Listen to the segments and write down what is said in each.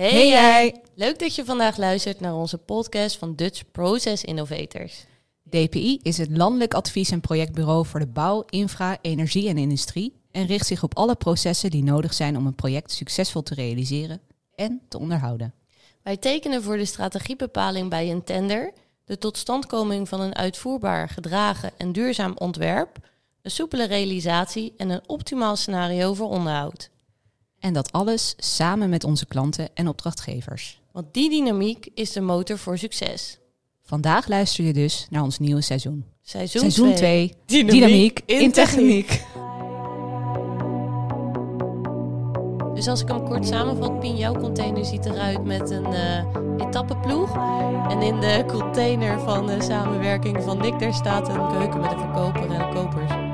Hey, jij! Leuk dat je vandaag luistert naar onze podcast van Dutch Process Innovators. DPI is het landelijk advies- en projectbureau voor de bouw, infra, energie en industrie en richt zich op alle processen die nodig zijn om een project succesvol te realiseren en te onderhouden. Wij tekenen voor de strategiebepaling bij een tender, de totstandkoming van een uitvoerbaar, gedragen en duurzaam ontwerp, een soepele realisatie en een optimaal scenario voor onderhoud. En dat alles samen met onze klanten en opdrachtgevers. Want die dynamiek is de motor voor succes. Vandaag luister je dus naar ons nieuwe seizoen. Seizoen, Seizoen 2. 2, dynamiek, in, techniek. Dus als ik hem kort samenvat, Pien, jouw container ziet eruit met een eh etappeploeg. En in de container van de samenwerking van Nick, daar staat een keuken met een verkoper en kopers.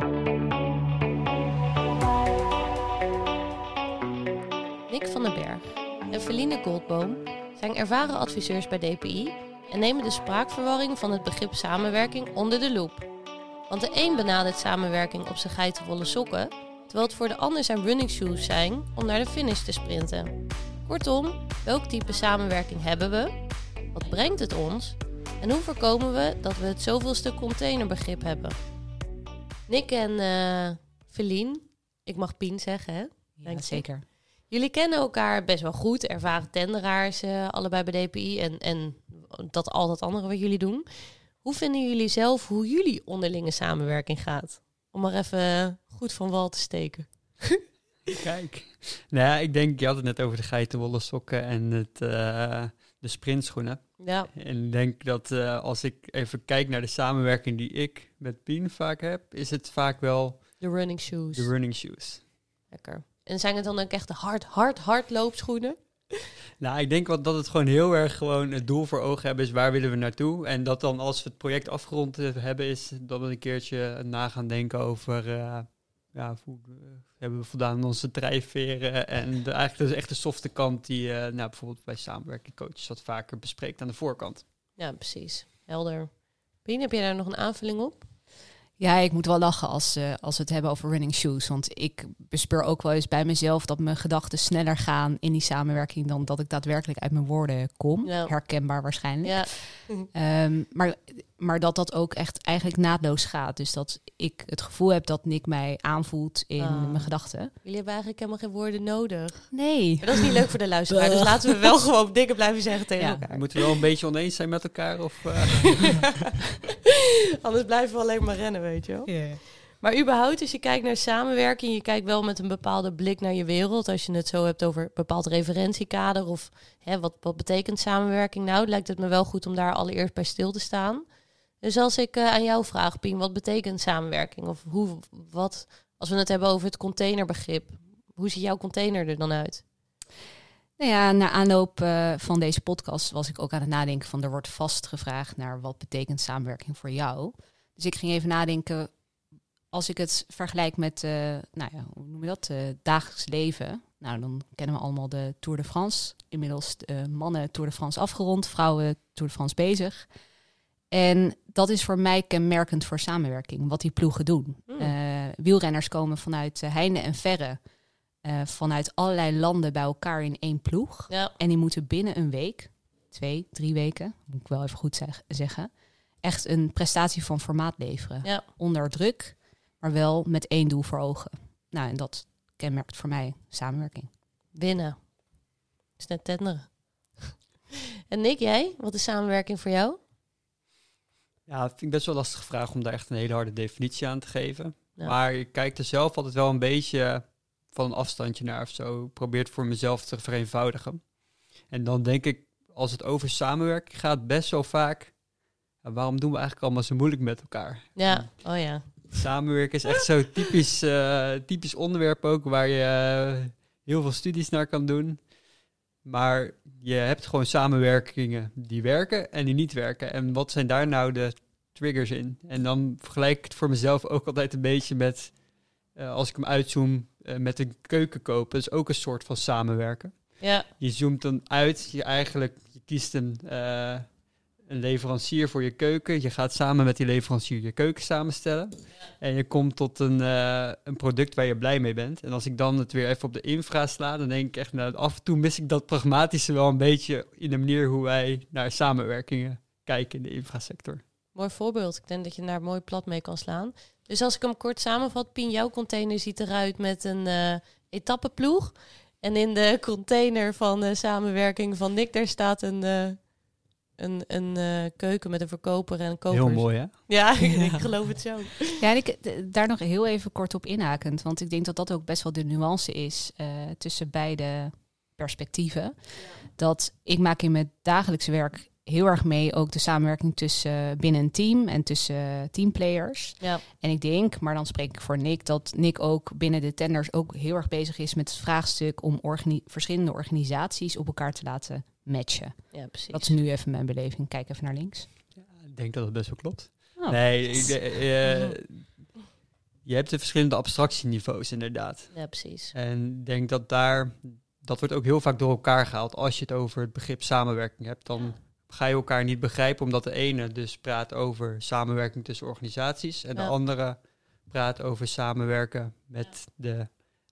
Berg en Feline Goldboom zijn ervaren adviseurs bij DPI en nemen de spraakverwarring van het begrip samenwerking onder de loep. Want de een benadert samenwerking op zijn geitenwolle sokken, terwijl het voor de ander zijn running shoes zijn om naar de finish te sprinten. Kortom, welk type samenwerking hebben we? Wat brengt het ons? En hoe voorkomen we dat we het zoveelste containerbegrip hebben? Nick en Feline, ik mag Pien zeggen hè? Ja, zeker. Jullie kennen elkaar best wel goed, ervaren tenderaars, eh, allebei bij DPI en, en dat al dat andere wat jullie doen. Hoe vinden jullie zelf hoe jullie onderlinge samenwerking gaat? Om maar even goed van wal te steken. Kijk. Nou ja, ik denk, je had het net over de geitenwolle sokken en het, eh, de sprintschoenen. Ja, En ik denk dat eh, als ik even kijk naar de samenwerking die ik met Pien vaak heb, is het vaak wel de running shoes. de running shoes. Lekker. En zijn het dan ook echt de hard, hard, hard loopschoenen? Nou, ik denk wel dat het gewoon heel erg gewoon het doel voor ogen hebben is waar willen we naartoe. En dat dan als we het project afgerond eh, hebben, is dat we een keertje na gaan denken over eh, ja, hoe eh, hebben we voldaan aan onze drijfveren. En de, eigenlijk de echte softe kant die nou, bijvoorbeeld bij samenwerking coaches wat vaker bespreekt aan de voorkant. Ja, precies. Helder. Pien, heb jij daar nog een aanvulling op? Ja, ik moet wel lachen als, eh, als we het hebben over running shoes. Want ik bespeur ook wel eens bij mezelf dat mijn gedachten sneller gaan in die samenwerking dan dat ik daadwerkelijk uit mijn woorden kom. Ja. Herkenbaar waarschijnlijk. Ja, Ehm, maar, maar dat dat ook echt eigenlijk naadloos gaat. Dus dat ik het gevoel heb dat Nick mij aanvoelt in Ah. mijn gedachten. jullie hebben eigenlijk helemaal geen woorden nodig. Nee. Maar dat is niet leuk voor de luisteraar, dus laten we wel gewoon dingen blijven zeggen tegen Ja. elkaar. Moeten we wel een beetje oneens zijn met elkaar? Of, eh, Anders blijven we alleen maar rennen, weet je wel. Maar überhaupt, als je kijkt naar samenwerking, je kijkt wel met een bepaalde blik naar je wereld. Als je het zo hebt over een bepaald referentiekader of hè, wat, wat betekent samenwerking nou, lijkt het me wel goed om daar allereerst bij stil te staan. Dus als ik eh, aan jou vraag, Pien, wat betekent samenwerking? Of hoe, wat, als we het hebben over het containerbegrip, hoe ziet jouw container er dan uit? Nou ja, na aanloop eh, van deze podcast was ik ook aan het nadenken van er wordt vast gevraagd naar wat betekent samenwerking voor jou. Dus ik ging even nadenken, als ik het vergelijk met, eh, nou ja, hoe noem je dat, eh, dagelijks leven. Nou, dan kennen we allemaal de Tour de France. Inmiddels mannen Tour de France afgerond, vrouwen Tour de France bezig. En dat is voor mij kenmerkend voor samenwerking, wat die ploegen doen. Hmm. Wielrenners komen vanuit heinde en verre, eh, vanuit allerlei landen bij elkaar in één ploeg. Ja, En die moeten binnen een week, twee, drie weken, moet ik wel even goed zeg- zeggen, echt een prestatie van formaat leveren. ja. Onder druk, maar wel met één doel voor ogen. Nou, en dat kenmerkt voor mij samenwerking. winnen. is net tenderen. en Nick, jij? Wat is samenwerking voor jou? ja, dat vind ik best wel een lastige vraag om daar echt een hele harde definitie aan te geven. Ja. Maar ik kijk er zelf altijd wel een beetje van een afstandje naar of zo. Probeer het voor mezelf te vereenvoudigen. En dan denk ik, als het over samenwerking gaat, best wel vaak... waarom doen we eigenlijk allemaal zo moeilijk met elkaar? Ja, oh ja. Samenwerken is echt zo'n typisch, eh, typisch onderwerp ook, waar je eh, heel veel studies naar kan doen. Maar je hebt gewoon samenwerkingen die werken en die niet werken. En wat zijn daar nou de triggers in? En dan vergelijk ik het voor mezelf ook altijd een beetje met, eh, als ik hem uitzoom, eh, met een keuken kopen. Is ook een soort van samenwerken. Ja, Je zoomt dan uit, je eigenlijk, je kiest een, eh, een leverancier voor je keuken. Je gaat samen met die leverancier je keuken samenstellen. En je komt tot een, eh, een product waar je blij mee bent. En als ik dan het weer even op de infra sla, dan denk ik echt, nou, af en toe mis ik dat pragmatische wel een beetje in de manier hoe wij naar samenwerkingen kijken in de infrasector. Mooi voorbeeld. Ik denk dat je daar mooi plat mee kan slaan. Dus als ik hem kort samenvat, Pien, jouw container ziet eruit met een uh, etappeploeg. En in de container van de samenwerking van Nick, daar staat een, uh, een, een uh, keuken met een verkoper en een koper. Heel mooi, hè? Ja, ik geloof het zo. Ja, en ik, daar nog heel even kort op inhakend. Want ik denk dat dat ook best wel de nuance is tussen beide perspectieven. Dat ik maak in mijn dagelijks werk heel erg mee ook de samenwerking tussen binnen een team en tussen teamplayers. Ja. En ik denk, maar dan spreek ik voor Nick, dat Nick ook binnen de tenders ook heel erg bezig is met het vraagstuk om verschillende organisaties op elkaar te laten matchen. Ja, precies. Dat is nu even mijn beleving. Kijk even naar links. Ja, ik denk dat het best wel klopt. Oh. Nee, ik, uh, je hebt de verschillende abstractieniveaus inderdaad. Ja, precies. En ik denk dat daar, dat wordt ook heel vaak door elkaar gehaald. Als je het over het begrip samenwerking hebt, dan ga je elkaar niet begrijpen, omdat de ene dus praat over samenwerking tussen organisaties en de andere praat over samenwerken met de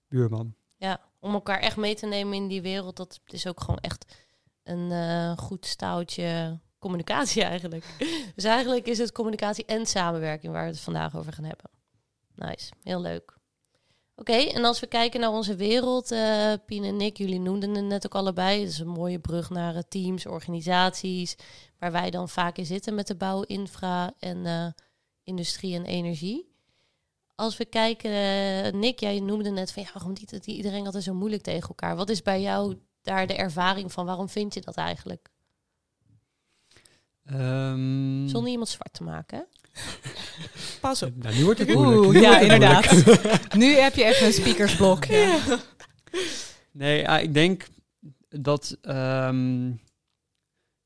buurman. Ja, om elkaar echt mee te nemen in die wereld, dat is ook gewoon echt een uh, goed stouwtje communicatie eigenlijk. dus eigenlijk is het communicatie en samenwerking waar we het vandaag over gaan hebben. Nice, heel leuk. Oké, okay, en als we kijken naar onze wereld, uh, Pien en Nick, jullie noemden het net ook allebei. Het is een mooie brug naar uh, teams, organisaties, waar wij dan vaak in zitten met de bouw, infra en uh, industrie en energie. Als we kijken, Nick, jij noemde net van ja, waarom niet iedereen altijd zo moeilijk tegen elkaar? Wat is bij jou daar de ervaring van? Waarom vind je dat eigenlijk? Um... Zonder iemand zwart te maken, hè? Pas op. Nou, nu wordt het moeilijk. Oeh, Nu ja, inderdaad. moeilijk. nu heb je even een speakersblok. Ja. Nee, ik denk dat ehm,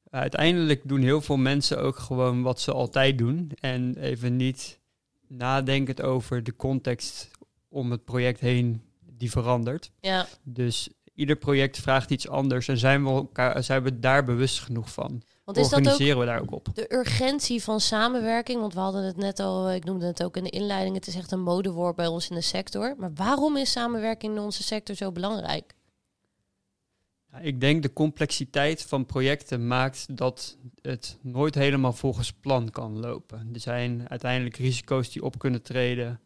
uiteindelijk doen heel veel mensen ook gewoon wat ze altijd doen. En even niet nadenkend over de context om het project heen die verandert. Ja, Dus ieder project vraagt iets anders en zijn we, elkaar, zijn we daar bewust genoeg van? Want is dat ook Organiseren we daar ook op? de urgentie van samenwerking? Want we hadden het net al, ik noemde het ook in de inleiding, het is echt een modewoord bij ons in de sector. Maar waarom is samenwerking in onze sector zo belangrijk? Ja, ik denk de complexiteit van projecten maakt dat het nooit helemaal volgens plan kan lopen. Er zijn uiteindelijk risico's die op kunnen treden,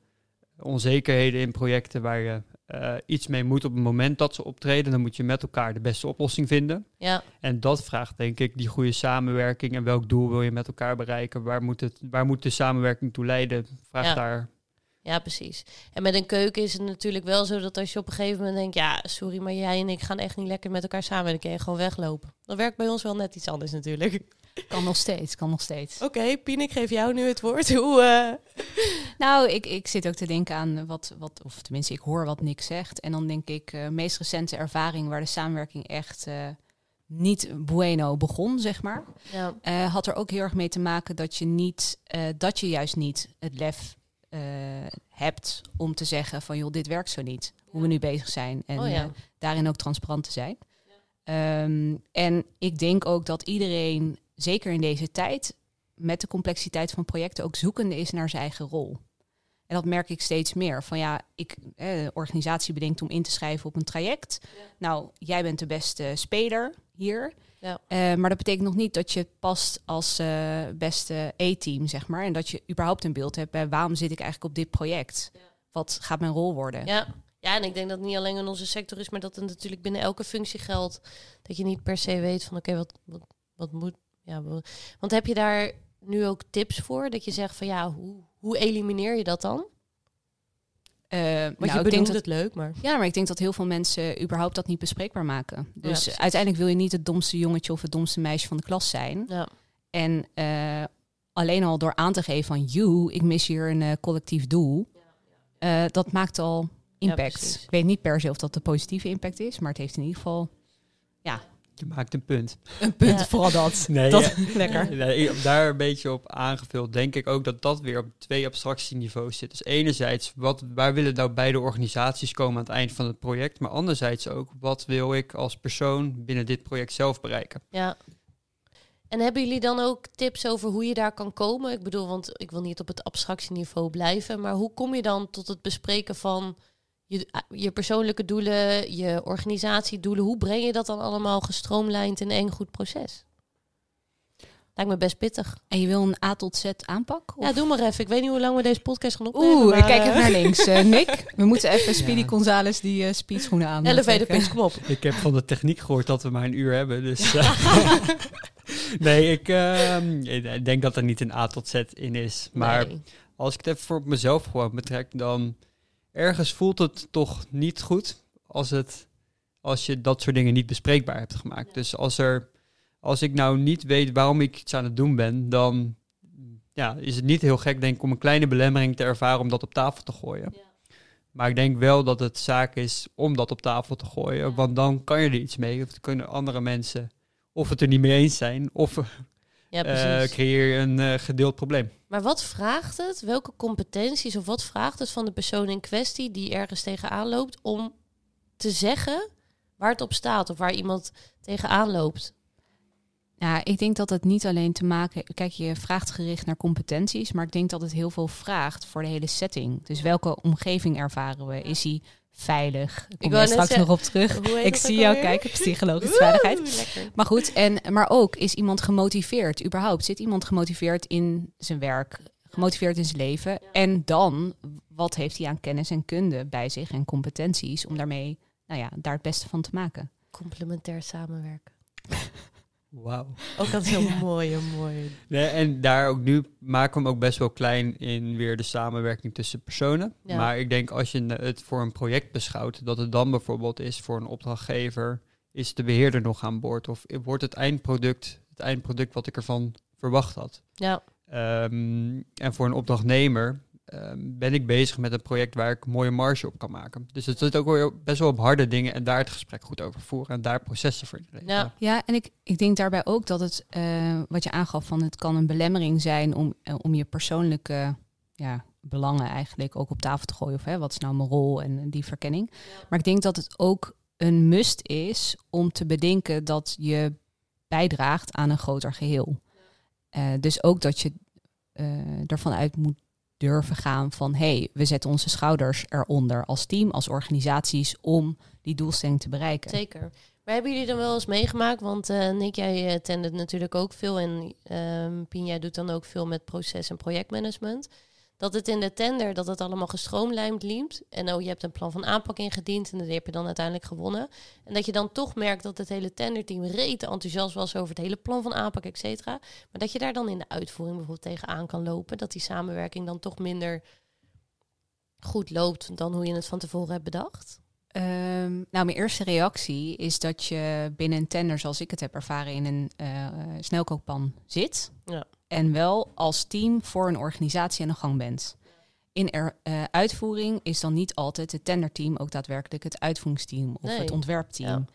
onzekerheden in projecten waar je uh, iets mee moet op het moment dat ze optreden. Dan moet je met elkaar de beste oplossing vinden. Ja, En dat vraagt denk ik die goede samenwerking en welk doel wil je met elkaar bereiken? Waar moet, het, waar moet de samenwerking toe leiden? Vraagt Ja. daar. ja, precies. En met een keuken is het natuurlijk wel zo dat als je op een gegeven moment denkt, ja, sorry, maar jij en ik gaan echt niet lekker met elkaar samen, dan kun je gewoon weglopen. Dat werkt bij ons wel net iets anders natuurlijk. Kan nog steeds, kan nog steeds. Oké, Pien, ik geef jou nu het woord. Hoe, eh, Nou, ik, ik zit ook te denken aan wat, wat, of tenminste, ik hoor wat Nick zegt. En dan denk ik, eh meest recente ervaring waar de samenwerking echt eh, niet bueno begon, zeg maar. ja, eh, had er ook heel erg mee te maken dat je niet, eh, dat je juist niet het lef eh, hebt om te zeggen van joh, dit werkt zo niet. Hoe we nu bezig zijn. En oh ja. eh, daarin ook transparant te zijn. Ehm, en ik denk ook dat iedereen, zeker in deze tijd, met de complexiteit van projecten ook zoekende is naar zijn eigen rol. En dat merk ik steeds meer. Van ja, ik, eh, organisatie bedenkt om in te schrijven op een traject. Nou, jij bent de beste speler hier. Ja. Eh, maar dat betekent nog niet dat je past als eh, beste E-team, zeg maar. En dat je überhaupt een beeld hebt bij waarom zit ik eigenlijk op dit project? Wat gaat mijn rol worden? Ja. ja, en ik denk dat het niet alleen in onze sector is, maar dat het natuurlijk binnen elke functie geldt. Dat je niet per se weet van oké, wat, wat, wat moet. Ja, wa- want heb je daar nu ook tips voor? Dat je zegt van ja, hoe, hoe elimineer je dat dan? Eh, Want nou, je ik denk dat het leuk, maar... Ja, maar ik denk dat heel veel mensen überhaupt dat niet bespreekbaar maken. Dus uiteindelijk wil je niet het domste jongetje of het domste meisje van de klas zijn. Ja, En eh, alleen al door aan te geven van, you, ik mis hier een eh, collectief doel. eh, dat maakt al impact. ik weet niet per se of dat de positieve impact is, maar het heeft in ieder geval Je maakt een punt. een punt, Ja. vooral dat. Nee, dat ja. lekker. Nee, ik- daar een beetje op aangevuld, denk ik ook dat dat weer op twee abstractieniveaus zit. Dus enerzijds, wat, waar willen nou beide organisaties komen aan het eind van het project? Maar anderzijds ook, wat wil ik als persoon binnen dit project zelf bereiken? ja. En hebben jullie dan ook tips over hoe je daar kan komen? Ik bedoel, want ik wil niet op het abstractieniveau blijven, maar hoe kom je dan tot het bespreken van je, je persoonlijke doelen, je organisatiedoelen? Hoe breng je dat dan allemaal gestroomlijnd in één goed proces? Lijkt me best pittig. En je wil een A tot Z aanpak? Ja, doe maar even. Ik weet niet hoe lang we deze podcast gaan opnemen. Oeh, ik kijk eh, even naar links. Eh, Nick, we moeten even Speedy Ja. Gonzales die uh, speedschoenen aan. Elevator pitch, kom op. Ik heb van de techniek gehoord dat we maar een uur hebben. Dus, eh, nee, ik, ehm, ik denk dat er niet een A tot Z in is. Maar Nee. als ik het even voor mezelf gewoon betrek, dan ergens voelt het toch niet goed als, het, als je dat soort dingen niet bespreekbaar hebt gemaakt. Dus als, er, als ik nou niet weet waarom ik iets aan het doen ben, dan ja, is het niet heel gek denk ik om een kleine belemmering te ervaren om dat op tafel te gooien. Maar ik denk wel dat het zaak is om dat op tafel te gooien, Ja. want dan kan je er iets mee. Of dan kunnen andere mensen of het er niet mee eens zijn, of Ja, eh creëer je een eh, gedeeld probleem. Maar wat vraagt het? Welke competenties of wat vraagt het van de persoon in kwestie die ergens tegenaan loopt om te zeggen waar het op staat of waar iemand tegenaan loopt? Ja, ik denk dat het niet alleen te maken... Kijk, je vraagt gericht naar competenties, maar ik denk dat het heel veel vraagt voor de hele setting. Dus welke omgeving ervaren we? Is hij veilig? Ik kom daar net straks zeggen- nog op terug. Ik zie jou kijken, psychologische veiligheid. Lekker. Maar goed, en, maar ook, is iemand gemotiveerd überhaupt? Zit iemand gemotiveerd in zijn werk, gemotiveerd in zijn leven? En dan, wat heeft hij aan kennis en kunde bij zich en competenties om daarmee, nou ja, daar het beste van te maken? Complementair samenwerken. Wauw. Ook dat heel mooi, mooi. Nee, en daar ook nu maken we hem ook best wel klein in weer de samenwerking tussen personen. Ja. Maar ik denk als je het voor een project beschouwt, dat het dan bijvoorbeeld is voor een opdrachtgever, is de beheerder nog aan boord? Of wordt het eindproduct het eindproduct wat ik ervan verwacht had? Ja, Ehm, en voor een opdrachtnemer ben ik bezig met een project waar ik een mooie marge op kan maken. Dus het zit ook weer best wel op harde dingen en daar het gesprek goed over voeren en daar processen voor inleveren. Ja. Ja, en ik, ik denk daarbij ook dat het, eh, wat je aangaf, van het kan een belemmering zijn om, eh, om je persoonlijke ja, belangen eigenlijk ook op tafel te gooien. Of hè, wat is nou mijn rol en die verkenning. Maar ik denk dat het ook een must is om te bedenken dat je bijdraagt aan een groter geheel. Eh, dus ook dat je eh, ervan uit moet durven gaan van hé, hey, we zetten onze schouders eronder als team, als organisaties om die doelstelling te bereiken. zeker. Maar hebben jullie dan wel eens meegemaakt? Want eh Nick, jij eh, tendert natuurlijk ook veel en ehm Pien, jij doet dan ook veel met proces- en projectmanagement. Dat het in de tender, dat het allemaal gestroomlijnd liep. En oh, je hebt een plan van aanpak ingediend en die heb je dan uiteindelijk gewonnen. En dat je dan toch merkt dat het hele tenderteam rete enthousiast was over het hele plan van aanpak, et cetera. Maar dat je daar dan in de uitvoering bijvoorbeeld tegenaan kan lopen. Dat die samenwerking dan toch minder goed loopt dan hoe je het van tevoren hebt bedacht. Ehm, nou, mijn eerste reactie is dat je binnen een tender, zoals ik het heb ervaren, in een eh, snelkookpan zit. Ja. En wel als team voor een organisatie aan de gang bent. In er, eh, uitvoering is dan niet altijd het tenderteam ook daadwerkelijk het uitvoeringsteam of Nee. het ontwerpteam. Ja.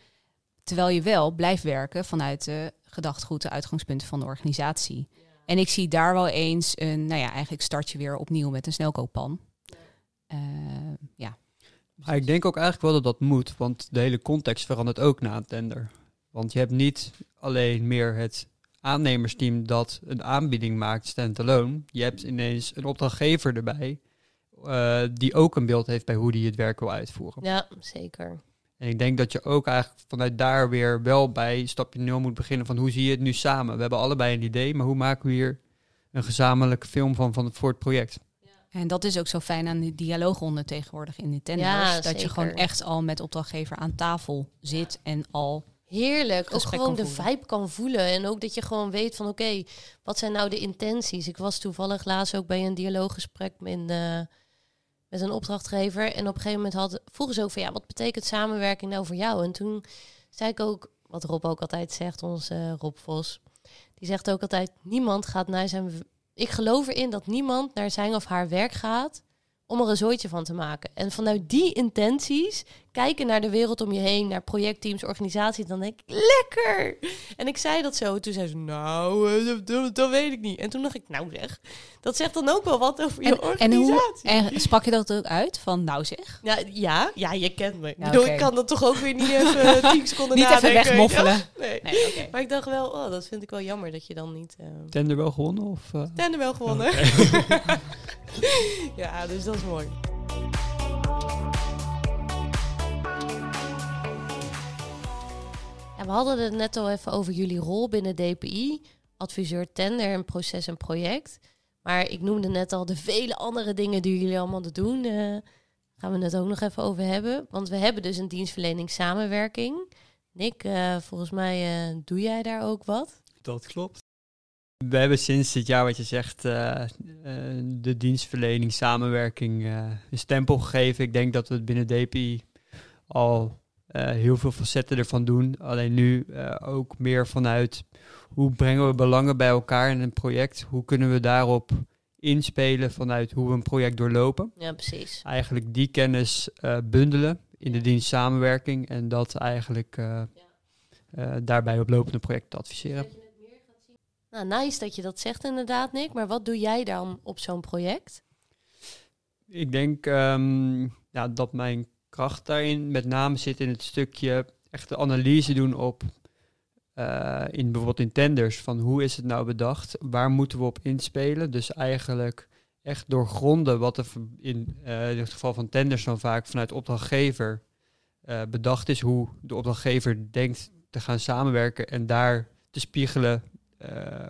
Terwijl je wel blijft werken vanuit de gedachtegoed, de uitgangspunten van de organisatie. En ik zie daar wel eens een, nou ja, eigenlijk start je weer opnieuw met een snelkookpan. Eh, ja. Maar ik denk ook eigenlijk wel dat dat moet, want de hele context verandert ook na een tender. Want je hebt niet alleen meer het aannemersteam dat een aanbieding maakt standalone. Je hebt ineens een opdrachtgever erbij, eh, die ook een beeld heeft bij hoe die het werk wil uitvoeren. Ja, zeker. En ik denk dat je ook eigenlijk vanuit daar weer wel bij stapje nul moet beginnen van hoe zie je het nu samen? We hebben allebei een idee, maar hoe maken we hier een gezamenlijke film van, van voor het project? En dat is ook zo fijn aan die dialoogronde tegenwoordig in de tenders. Ja, dat je gewoon echt al met opdrachtgever aan tafel zit en al... Heerlijk. Ook gewoon de voelen. vibe kan voelen. En ook dat je gewoon weet van oké, wat zijn nou de intenties? Ik was toevallig laatst ook bij een dialooggesprek in, eh, met een opdrachtgever. En op een gegeven moment had, vroegen ze ook van ja, wat betekent samenwerking nou voor jou? En toen zei ik ook, wat Rob ook altijd zegt, onze eh, Rob Vos. Die zegt ook altijd, niemand gaat naar zijn... Ik geloof erin dat niemand naar zijn of haar werk gaat om er een zooitje van te maken. En vanuit die intenties kijken naar de wereld om je heen, naar projectteams, organisaties, dan denk ik, lekker! En ik zei dat zo, toen zei ze, nou, eh, dat, weet ik niet. En toen dacht ik, nou zeg, dat zegt dan ook wel wat over je En, en, organisatie. hoe, en sprak je dat ook uit van nou zeg? Ja, ja, ja, je kent me. Ik Ja, kan dat toch ook weer niet even tien seconden Niet even nadenken, wegmoffelen. je wel? Nee. Nee, oké. Maar ik dacht wel, oh, dat vind ik wel jammer dat je dan niet... eh Tender wel gewonnen? Of, eh? Tender wel gewonnen. ja, dus dat is mooi. Ja, we hadden het net al even over jullie rol binnen DPI. Adviseur tender en proces en project. Maar ik noemde net al de vele andere dingen die jullie allemaal te doen. eh gaan we het ook nog even over hebben. Want we hebben dus een dienstverlening samenwerking. Nick, eh, volgens mij eh, doe jij daar ook wat. Dat klopt. We hebben sinds dit jaar, wat je zegt, eh, eh, de dienstverlening, samenwerking eh, een stempel gegeven. Ik denk dat we het binnen DPI al heel veel facetten ervan doen. Alleen nu ook meer vanuit hoe brengen we belangen bij elkaar in een project? Hoe kunnen we daarop inspelen vanuit hoe we een project doorlopen? Ja, precies. Eigenlijk die kennis bundelen in de dienst samenwerking en dat eigenlijk eh, daarbij op lopende projecten adviseren. Nou, nice dat je dat zegt inderdaad, Nick. Maar wat doe jij dan op zo'n project? Ik denk ehm, ja, dat mijn kracht daarin met name zit in het stukje echt de analyse doen op eh, in bijvoorbeeld in tenders van hoe is het nou bedacht, waar moeten we op inspelen. Dus eigenlijk echt doorgronden wat er in, eh, in het geval van tenders dan vaak vanuit opdrachtgever eh, bedacht is, hoe de opdrachtgever denkt te gaan samenwerken en daar te spiegelen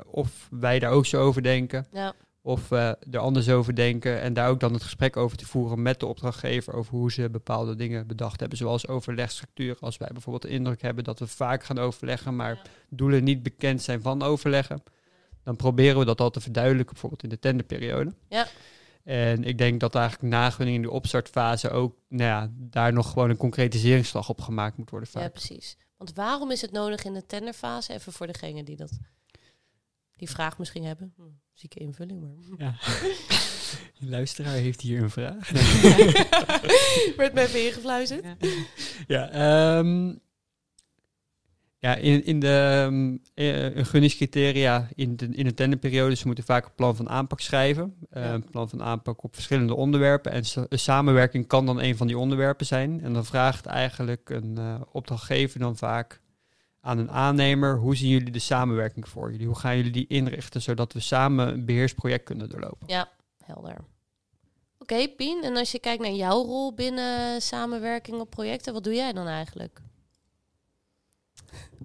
of wij daar ook zo over denken. Ja, Of we er anders over denken en daar ook dan het gesprek over te voeren met de opdrachtgever over hoe ze bepaalde dingen bedacht hebben. Zoals overlegstructuur. Als wij bijvoorbeeld de indruk hebben dat we vaak gaan overleggen, maar doelen niet bekend zijn van overleggen. Dan proberen we dat al te verduidelijken, bijvoorbeeld in de tenderperiode. Ja. En ik denk dat eigenlijk nagunning in de opstartfase ook nou ja, daar nog gewoon een concretiseringsslag op gemaakt moet worden. Vaak. ja, precies. Want waarom is het nodig in de tenderfase? Even voor degene die dat die vraag misschien hebben. Hm, zieke invulling, maar. Ja. De luisteraar heeft hier een vraag. Werd me even ingefluisterd. Ja, ehm, ja in, in de um, eh, gunningscriteria in de, in de tenderperiode, ze moeten vaak een plan van aanpak schrijven. Eh, Ja. Een plan van aanpak op verschillende onderwerpen. En sa- samenwerking kan dan een van die onderwerpen zijn. En dan vraagt eigenlijk een eh, opdrachtgever dan vaak aan een aannemer, hoe zien jullie de samenwerking voor jullie? Hoe gaan jullie die inrichten, zodat we samen een beheersproject kunnen doorlopen? Ja, helder. Oké, Pien. En als je kijkt naar jouw rol binnen samenwerking op projecten, wat doe jij dan eigenlijk?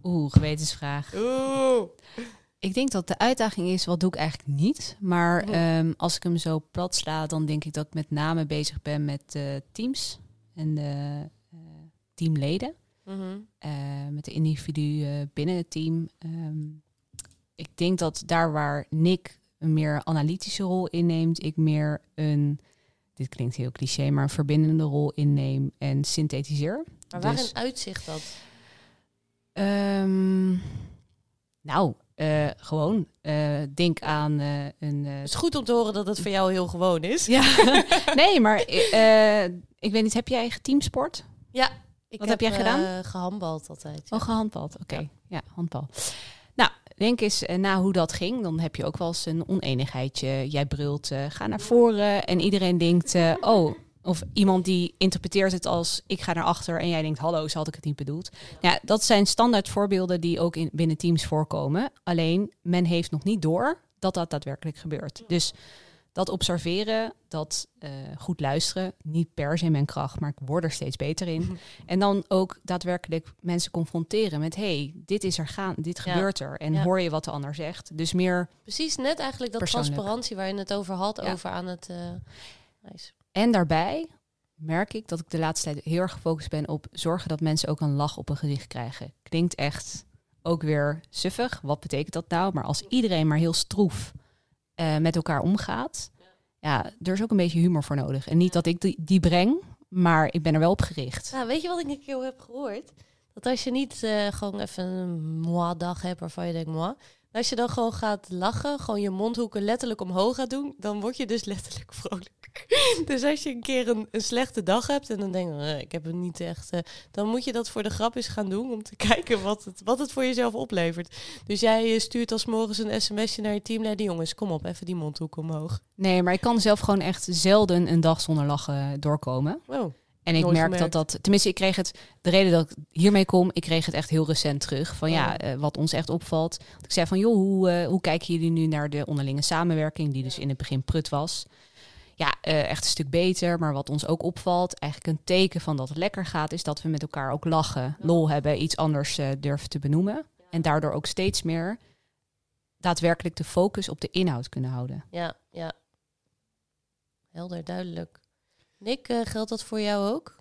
Oeh, gewetensvraag. Oeh. Ik denk dat de uitdaging is, wat doe ik eigenlijk niet? Maar Mhm. ehm, als ik hem zo plat sla, dan denk ik dat ik met name bezig ben met de teams en de eh, teamleden. Mhm. eh, met de individuen binnen het team. Ehm, ik denk dat daar waar Nick een meer analytische rol inneemt, ik meer een, dit klinkt heel cliché, maar een verbindende rol inneem en synthetiseer. Maar Dus- waarin uitzicht dat? Ehm, nou, eh, gewoon eh, denk aan eh, een. eh, Het is goed om te horen dat het voor jou heel gewoon is. ja, nee, maar eh, ik weet niet, heb jij eigen teamsport? Ik Wat heb jij gedaan? eh, gehandbald altijd. ja. Oh, gehandbald. Oké, ja. handbal. Nou, denk eens eh, na hoe dat ging. Dan heb je ook wel eens een oneenigheidje. Jij brult, eh, ga naar voren. En iedereen denkt, oh... Of iemand die interpreteert het als ik ga naar achter en jij denkt hallo, zo had ik het niet bedoeld. Ja, dat zijn standaard voorbeelden die ook in, binnen teams voorkomen. Alleen men heeft nog niet door dat dat daadwerkelijk gebeurt. Dus dat observeren, dat eh, goed luisteren, niet per se mijn kracht, maar ik word er steeds beter in. En dan ook daadwerkelijk mensen confronteren met: hey, dit is er gaan, dit Ja. gebeurt er. En Ja. hoor je wat de ander zegt. Dus meer. Precies, net eigenlijk dat transparantie waar je het over had, Ja. over aan het... eh, nice. En daarbij merk ik dat ik de laatste tijd heel erg gefocust ben op zorgen dat mensen ook een lach op hun gezicht krijgen. Klinkt echt ook weer suffig. Wat betekent dat nou? Maar als iedereen maar heel stroef eh, met elkaar omgaat, ja, er is ook een beetje humor voor nodig. En niet dat ik die, die breng, maar ik ben er wel op gericht. Nou, weet je wat ik een keer heb gehoord? Dat als je niet eh, gewoon even een moi-dag hebt waarvan je denkt moi, Als je dan gewoon gaat lachen, gewoon je mondhoeken letterlijk omhoog gaat doen, dan word je dus letterlijk vrolijk. dus als je een keer een, een slechte dag hebt en dan denk je, eh, ik heb het niet echt, eh, dan moet je dat voor de grap eens gaan doen om te kijken wat het, wat het voor jezelf oplevert. Dus jij eh, stuurt als morgens een sms'je naar je teamleider, jongens, kom op, even die mondhoek omhoog. Nee, maar ik kan zelf gewoon echt zelden een dag zonder lachen doorkomen. Oh, En ik Nooit merk gemerkt. dat dat, tenminste, ik kreeg het, de reden dat ik hiermee kom, ik kreeg het echt heel recent terug. Van ja, Oh. eh, wat ons echt opvalt. Ik zei van, joh, hoe, eh, hoe kijken jullie nu naar de onderlinge samenwerking, die dus in het begin prut was? Ja, eh, echt een stuk beter. Maar wat ons ook opvalt, eigenlijk een teken van dat het lekker gaat, is dat we met elkaar ook lachen, lol hebben, iets anders durven te benoemen. En daardoor ook steeds meer daadwerkelijk de focus op de inhoud kunnen houden. ja, ja. Helder, duidelijk. Nick, eh, geldt dat voor jou ook?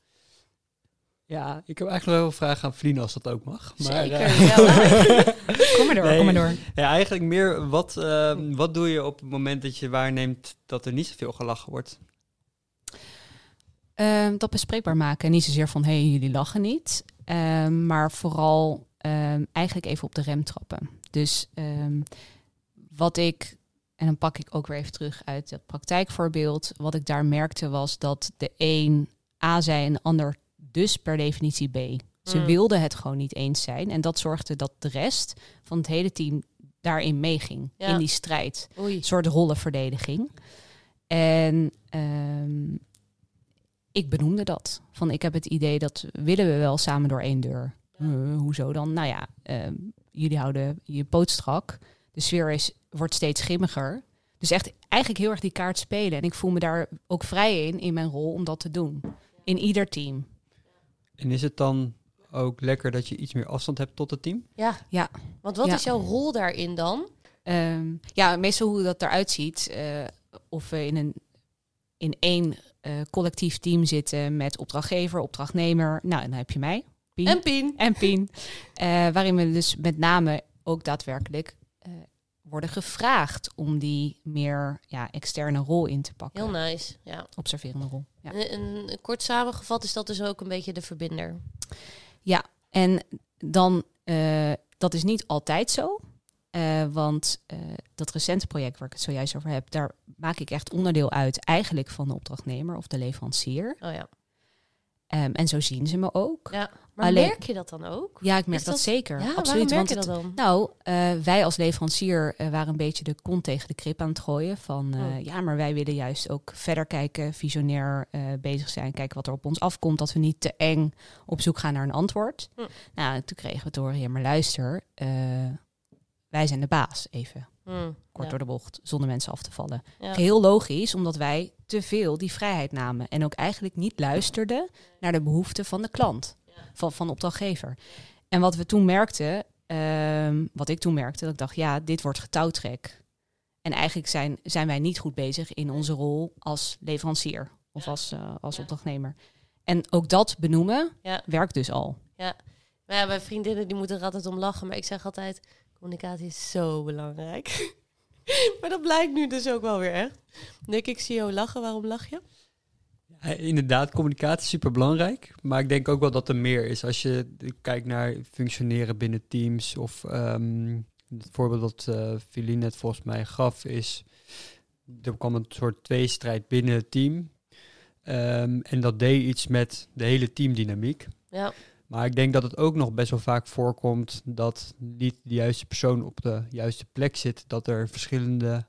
Ja, ik heb eigenlijk wel een vraag aan Vlien als dat ook mag. Maar, Zeker, eh, ja, hoor. Kom maar door, Nee. kom maar door. ja, eigenlijk meer, wat, eh, wat doe je op het moment dat je waarneemt dat er niet zoveel gelachen wordt? Ehm, dat bespreekbaar maken. Niet zozeer van, hé, hey, jullie lachen niet. Ehm, maar vooral ehm, eigenlijk even op de rem trappen. Dus ehm, wat ik, en dan pak ik ook weer even terug uit dat praktijkvoorbeeld. Wat ik daar merkte was dat de een A zei en de ander dus per definitie B. Ze Mm. wilden het gewoon niet eens zijn. En dat zorgde dat de rest van het hele team daarin meeging. Ja. In die strijd Oei. een soort rollenverdediging. En ehm, ik benoemde dat. Van ik heb het idee dat willen we wel samen door één deur. Eh, hoezo dan? Nou ja, ehm, jullie houden je poot strak. De sfeer is, wordt steeds grimmiger. Dus echt eigenlijk heel erg die kaart spelen. En ik voel me daar ook vrij in, in mijn rol, om dat te doen. In ieder team. En is het dan ook lekker dat je iets meer afstand hebt tot het team? Ja. Ja. Want wat Ja. is jouw rol daarin dan? Ehm, ja, meestal hoe dat eruit ziet. eh, of we in, een, in één eh, collectief team zitten met opdrachtgever, opdrachtnemer. Nou, en dan heb je mij, Pien. En Pien. en Pien. eh, waarin we dus met name ook daadwerkelijk eh, worden gevraagd om die meer ja, externe rol in te pakken. Heel nice, ja. Observerende rol. Ja. En, en kort samengevat is dat dus ook een beetje de verbinder. En dan, eh, dat is niet altijd zo. Eh, want eh, dat recente project waar ik het zojuist over heb, daar maak ik echt onderdeel uit eigenlijk van de opdrachtnemer of de leverancier. Oh ja. Ehm, en zo zien ze me ook. ja. Maar Alleen- merk je dat dan ook? Ja, ik merk dat, dat- zeker. Ja, Absoluut. waarom merk want je dat dan? Nou, eh, wij als leverancier eh, waren een beetje de kont tegen de krip aan het gooien. Van eh, Oh. ja, maar wij willen juist ook verder kijken, visionair bezig zijn, kijken wat er op ons afkomt. Dat we niet te eng op zoek gaan naar een antwoord. Hm. Nou, toen kregen we te horen, ja, maar luister, wij zijn de baas, even Hmm, kort ja. door de bocht, zonder mensen af te vallen. Ja. Heel logisch, omdat wij te veel die vrijheid namen en ook eigenlijk niet luisterden naar de behoeften van de klant, van, van de opdrachtgever. En wat we toen merkten, ehm, wat ik toen merkte, dat ik dacht, ja, dit wordt getouwtrek. En eigenlijk zijn, zijn wij niet goed bezig in onze rol als leverancier of als, eh, als Ja. opdrachtnemer. En ook dat benoemen Ja. werkt dus al. Maar ja, mijn vriendinnen die moeten er altijd om lachen. Maar ik zeg altijd, communicatie is zo belangrijk. maar dat blijkt nu dus ook wel weer echt. Nick, ik zie jou lachen. Waarom lach je? Ja, inderdaad, communicatie is super belangrijk. Maar ik denk ook wel dat er meer is. Als je kijkt naar functioneren binnen teams. Of ehm, het voorbeeld dat Feline net volgens mij gaf, is. Er kwam een soort tweestrijd binnen het team. Ehm, en dat deed iets met de hele teamdynamiek. Ja, Maar ik denk dat het ook nog best wel vaak voorkomt dat niet de juiste persoon op de juiste plek zit. Dat er verschillende,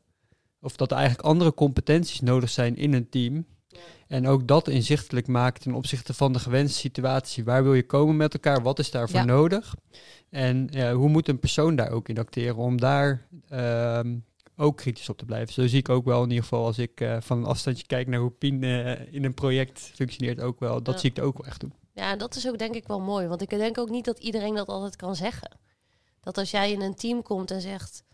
of dat er eigenlijk andere competenties nodig zijn in een team. En ook dat inzichtelijk maakt ten opzichte van de gewenste situatie. Waar wil je komen met elkaar? Wat is daarvoor Ja. nodig? En ja, hoe moet een persoon daar ook in acteren om daar ehm, ook kritisch op te blijven? Zo zie ik ook wel in ieder geval als ik eh, van een afstandje kijk naar hoe Pien eh, in een project functioneert ook wel. Dat Ja. zie ik er ook wel echt doen. Ja, dat is ook denk ik wel mooi. Want ik denk ook niet dat iedereen dat altijd kan zeggen. Dat als jij in een team komt en zegt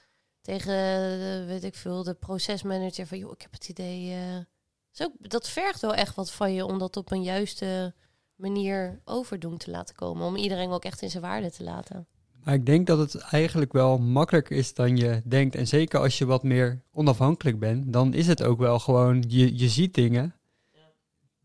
tegen, de, weet ik veel, de procesmanager van... joh, ik heb het idee... eh, dat vergt wel echt wat van je om dat op een juiste manier overdoen te laten komen. Om iedereen ook echt in zijn waarde te laten. Maar ik denk dat het eigenlijk wel makkelijker is dan je denkt. En zeker als je wat meer onafhankelijk bent, dan is het ook wel gewoon, je, je ziet dingen.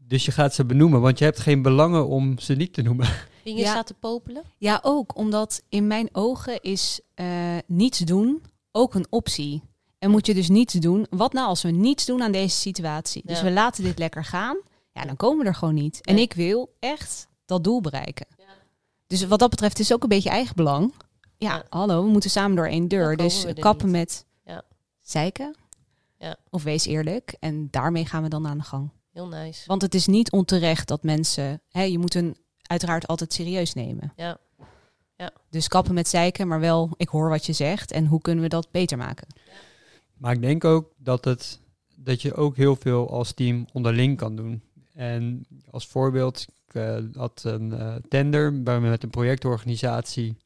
Dus je gaat ze benoemen, want je hebt geen belangen om ze niet te noemen. Je Ja. staat te popelen? Ja, ook omdat in mijn ogen is eh, niets doen ook een optie. En moet je dus niets doen. Wat nou als we niets doen aan deze situatie? Dus we laten dit lekker gaan. Ja, dan komen we er gewoon niet. En Nee. ik wil echt dat doel bereiken. Dus wat dat betreft is het ook een beetje eigen belang. Ja, Ja. hallo, we moeten samen door één deur. Dus kappen niet. met Ja. zeiken. Ja. Of wees eerlijk. En daarmee gaan we dan aan de gang. Heel nice. Want het is niet onterecht dat mensen... Hè, je moet een uiteraard altijd serieus nemen. Ja. Dus kappen met zeiken, maar wel, ik hoor wat je zegt. En hoe kunnen we dat beter maken? Maar ik denk ook dat, het, dat je ook heel veel als team onderling kan doen. En als voorbeeld, ik eh, had een eh, tender bij me met een projectorganisatie,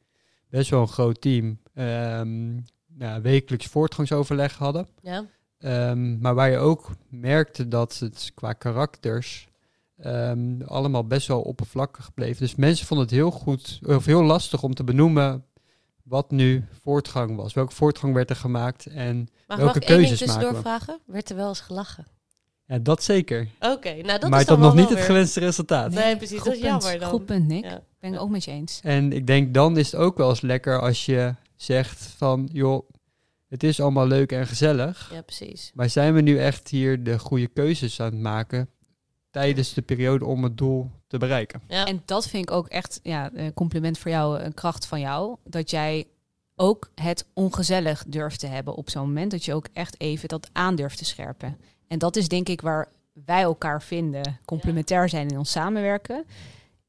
best wel een groot team, ehm, ja, wekelijks voortgangsoverleg hadden. Ja. Ehm, maar waar je ook merkte dat het qua karakters ehm, allemaal best wel oppervlakkig bleef. Dus mensen vonden het heel goed, of heel lastig om te benoemen wat nu voortgang was. Welke voortgang werd er gemaakt en Maar Welke mag ik één keuzes maken tussendoor we? vragen? Werd er wel eens gelachen? ja, dat zeker. Oké, nou dat maar is dan nog niet het gewenste resultaat. Nee, precies. Goed Dat is punt. jammer dan. Goed punt, Nick. Ja. Ben ik ook met je eens. En ik denk dan is het ook wel eens lekker als je zegt van, joh, het is allemaal leuk en gezellig. ja, precies. Maar zijn we nu echt hier de goede keuzes aan het maken tijdens de periode om het doel te bereiken? Ja. En dat vind ik ook echt, ja, een compliment voor jou, een kracht van jou. Dat jij ook het ongezellig durft te hebben op zo'n moment. Dat je ook echt even dat aan durft te scherpen. En dat is denk ik waar wij elkaar vinden, complementair zijn in ons samenwerken.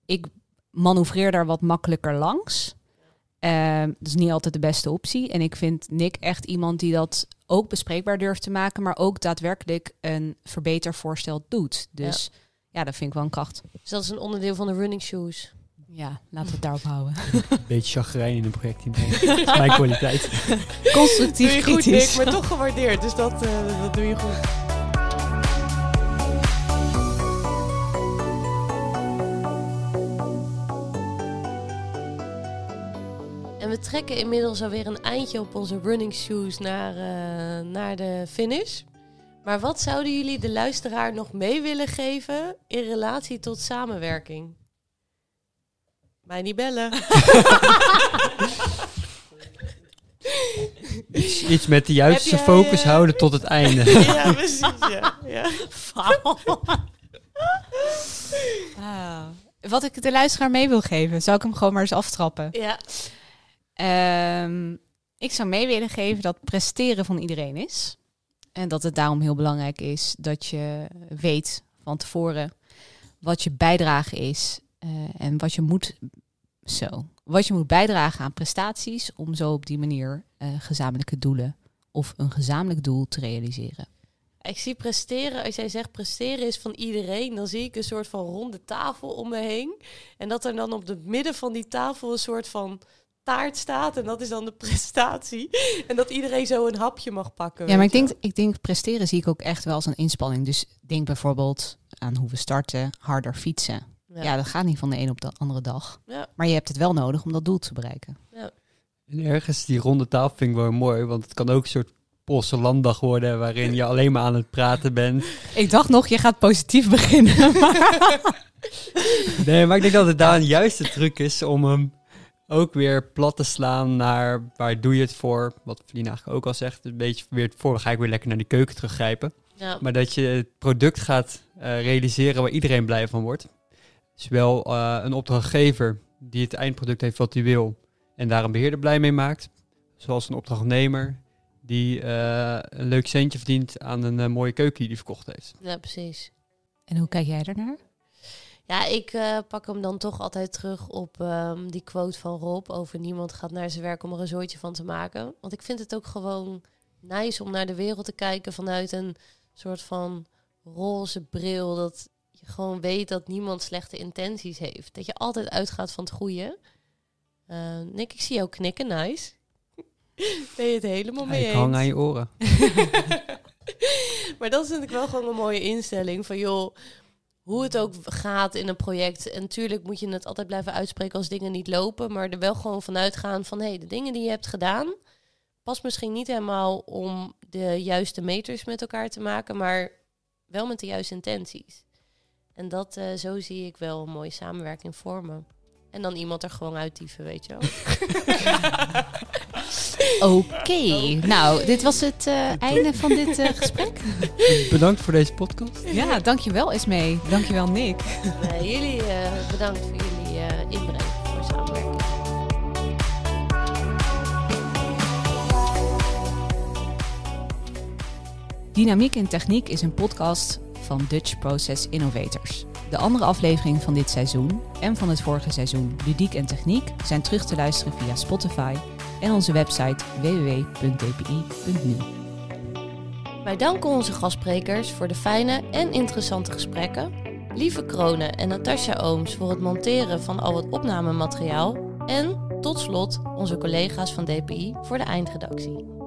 Ik manoeuvreer daar wat makkelijker langs. Ehm, dat is niet altijd de beste optie. En ik vind Nick echt iemand die dat ook bespreekbaar durft te maken, maar ook daadwerkelijk een verbetervoorstel doet. Dus ja, dat vind ik wel een kracht. Dus dat is een onderdeel van de running shoes. Ja, laten we het daarop houden. Beetje chagrijn in een projectteam. Is mijn kwaliteit. Constructief kritisch. maar toch gewaardeerd. Dus dat, eh, dat doe je goed. Trekken inmiddels alweer een eindje op onze running shoes naar, eh, naar de finish. Maar wat zouden jullie de luisteraar nog mee willen geven in relatie tot samenwerking? Mij niet bellen. Iets, iets met de juiste jij, focus eh, houden tot het einde. ja, precies. Ja. Ja. Ah. Wat ik de luisteraar mee wil geven, zou ik hem gewoon maar eens aftrappen. ja. Ehm, ik zou mee willen geven dat presteren van iedereen is. En dat het daarom heel belangrijk is dat je weet van tevoren wat je bijdrage is eh, en wat je moet zo. Wat je moet bijdragen aan prestaties om zo op die manier eh, gezamenlijke doelen of een gezamenlijk doel te realiseren. Ik zie presteren, als jij zegt presteren is van iedereen, dan zie ik een soort van ronde tafel om me heen. En dat er dan op het midden van die tafel een soort van taart staat. En dat is dan de prestatie. En dat iedereen zo een hapje mag pakken. Ja, maar ik denk, ik denk presteren zie ik ook echt wel als een inspanning. Dus denk bijvoorbeeld aan hoe we starten, harder fietsen. Ja, dat gaat niet van de een op de andere dag. Ja. Maar je hebt het wel nodig om dat doel te bereiken. En ergens die ronde tafel vind ik wel mooi, want het kan ook een soort Poolse landdag worden waarin je alleen maar aan het praten bent. Ik dacht nog, je gaat positief beginnen. Nee, maar ik denk dat het daar een juiste truc is om hem ook weer plat te slaan naar waar doe je het voor. Wat Vlien eigenlijk ook al zegt, een beetje weer voor, ga ik weer lekker naar die keuken teruggrijpen. Ja. Maar dat je het product gaat eh, realiseren waar iedereen blij van wordt. Zowel eh, een opdrachtgever die het eindproduct heeft wat hij wil en daar een beheerder blij mee maakt. Zoals een opdrachtnemer die eh, een leuk centje verdient aan een mooie keuken die hij verkocht heeft. ja, precies. en hoe kijk jij daarnaar? Ja, ik eh, pak hem dan toch altijd terug op ehm, die quote van Rob over niemand gaat naar zijn werk om er een zooitje van te maken. Want ik vind het ook gewoon nice om naar de wereld te kijken vanuit een soort van roze bril. Dat je gewoon weet dat niemand slechte intenties heeft. Dat je altijd uitgaat van het goede. Eh, Nick, ik zie jou knikken, nice. ben je het helemaal mee ik eens? hang aan je oren. maar dat is natuurlijk wel gewoon een mooie instelling. Van joh, hoe het ook gaat in een project. En natuurlijk moet je het altijd blijven uitspreken als dingen niet lopen. Maar er wel gewoon vanuit gaan van hé, hey, de dingen die je hebt gedaan. Past misschien niet helemaal om de juiste meters met elkaar te maken. Maar wel met de juiste intenties. En dat, eh, zo zie ik wel een mooie samenwerking vormen. En dan iemand er gewoon uitdieven, weet je wel. Oké, nou, dit was het uh, einde van dit uh, gesprek. Bedankt voor deze podcast. Ja, dankjewel Esmee. Dankjewel Nick. Nee, jullie uh, bedankt voor jullie inbreng voor samenwerking. Dynamiek in Techniek is een podcast van Dutch Process Innovators. De andere afleveringen van dit seizoen en van het vorige seizoen Ludiek en Techniek zijn terug te luisteren via Spotify en onze website www.dpi.nu. Wij danken onze gastsprekers voor de fijne en interessante gesprekken. Lieve Kronen en Natasja Ooms voor het monteren van al het opnamemateriaal. En tot slot onze collega's van DPI voor de eindredactie.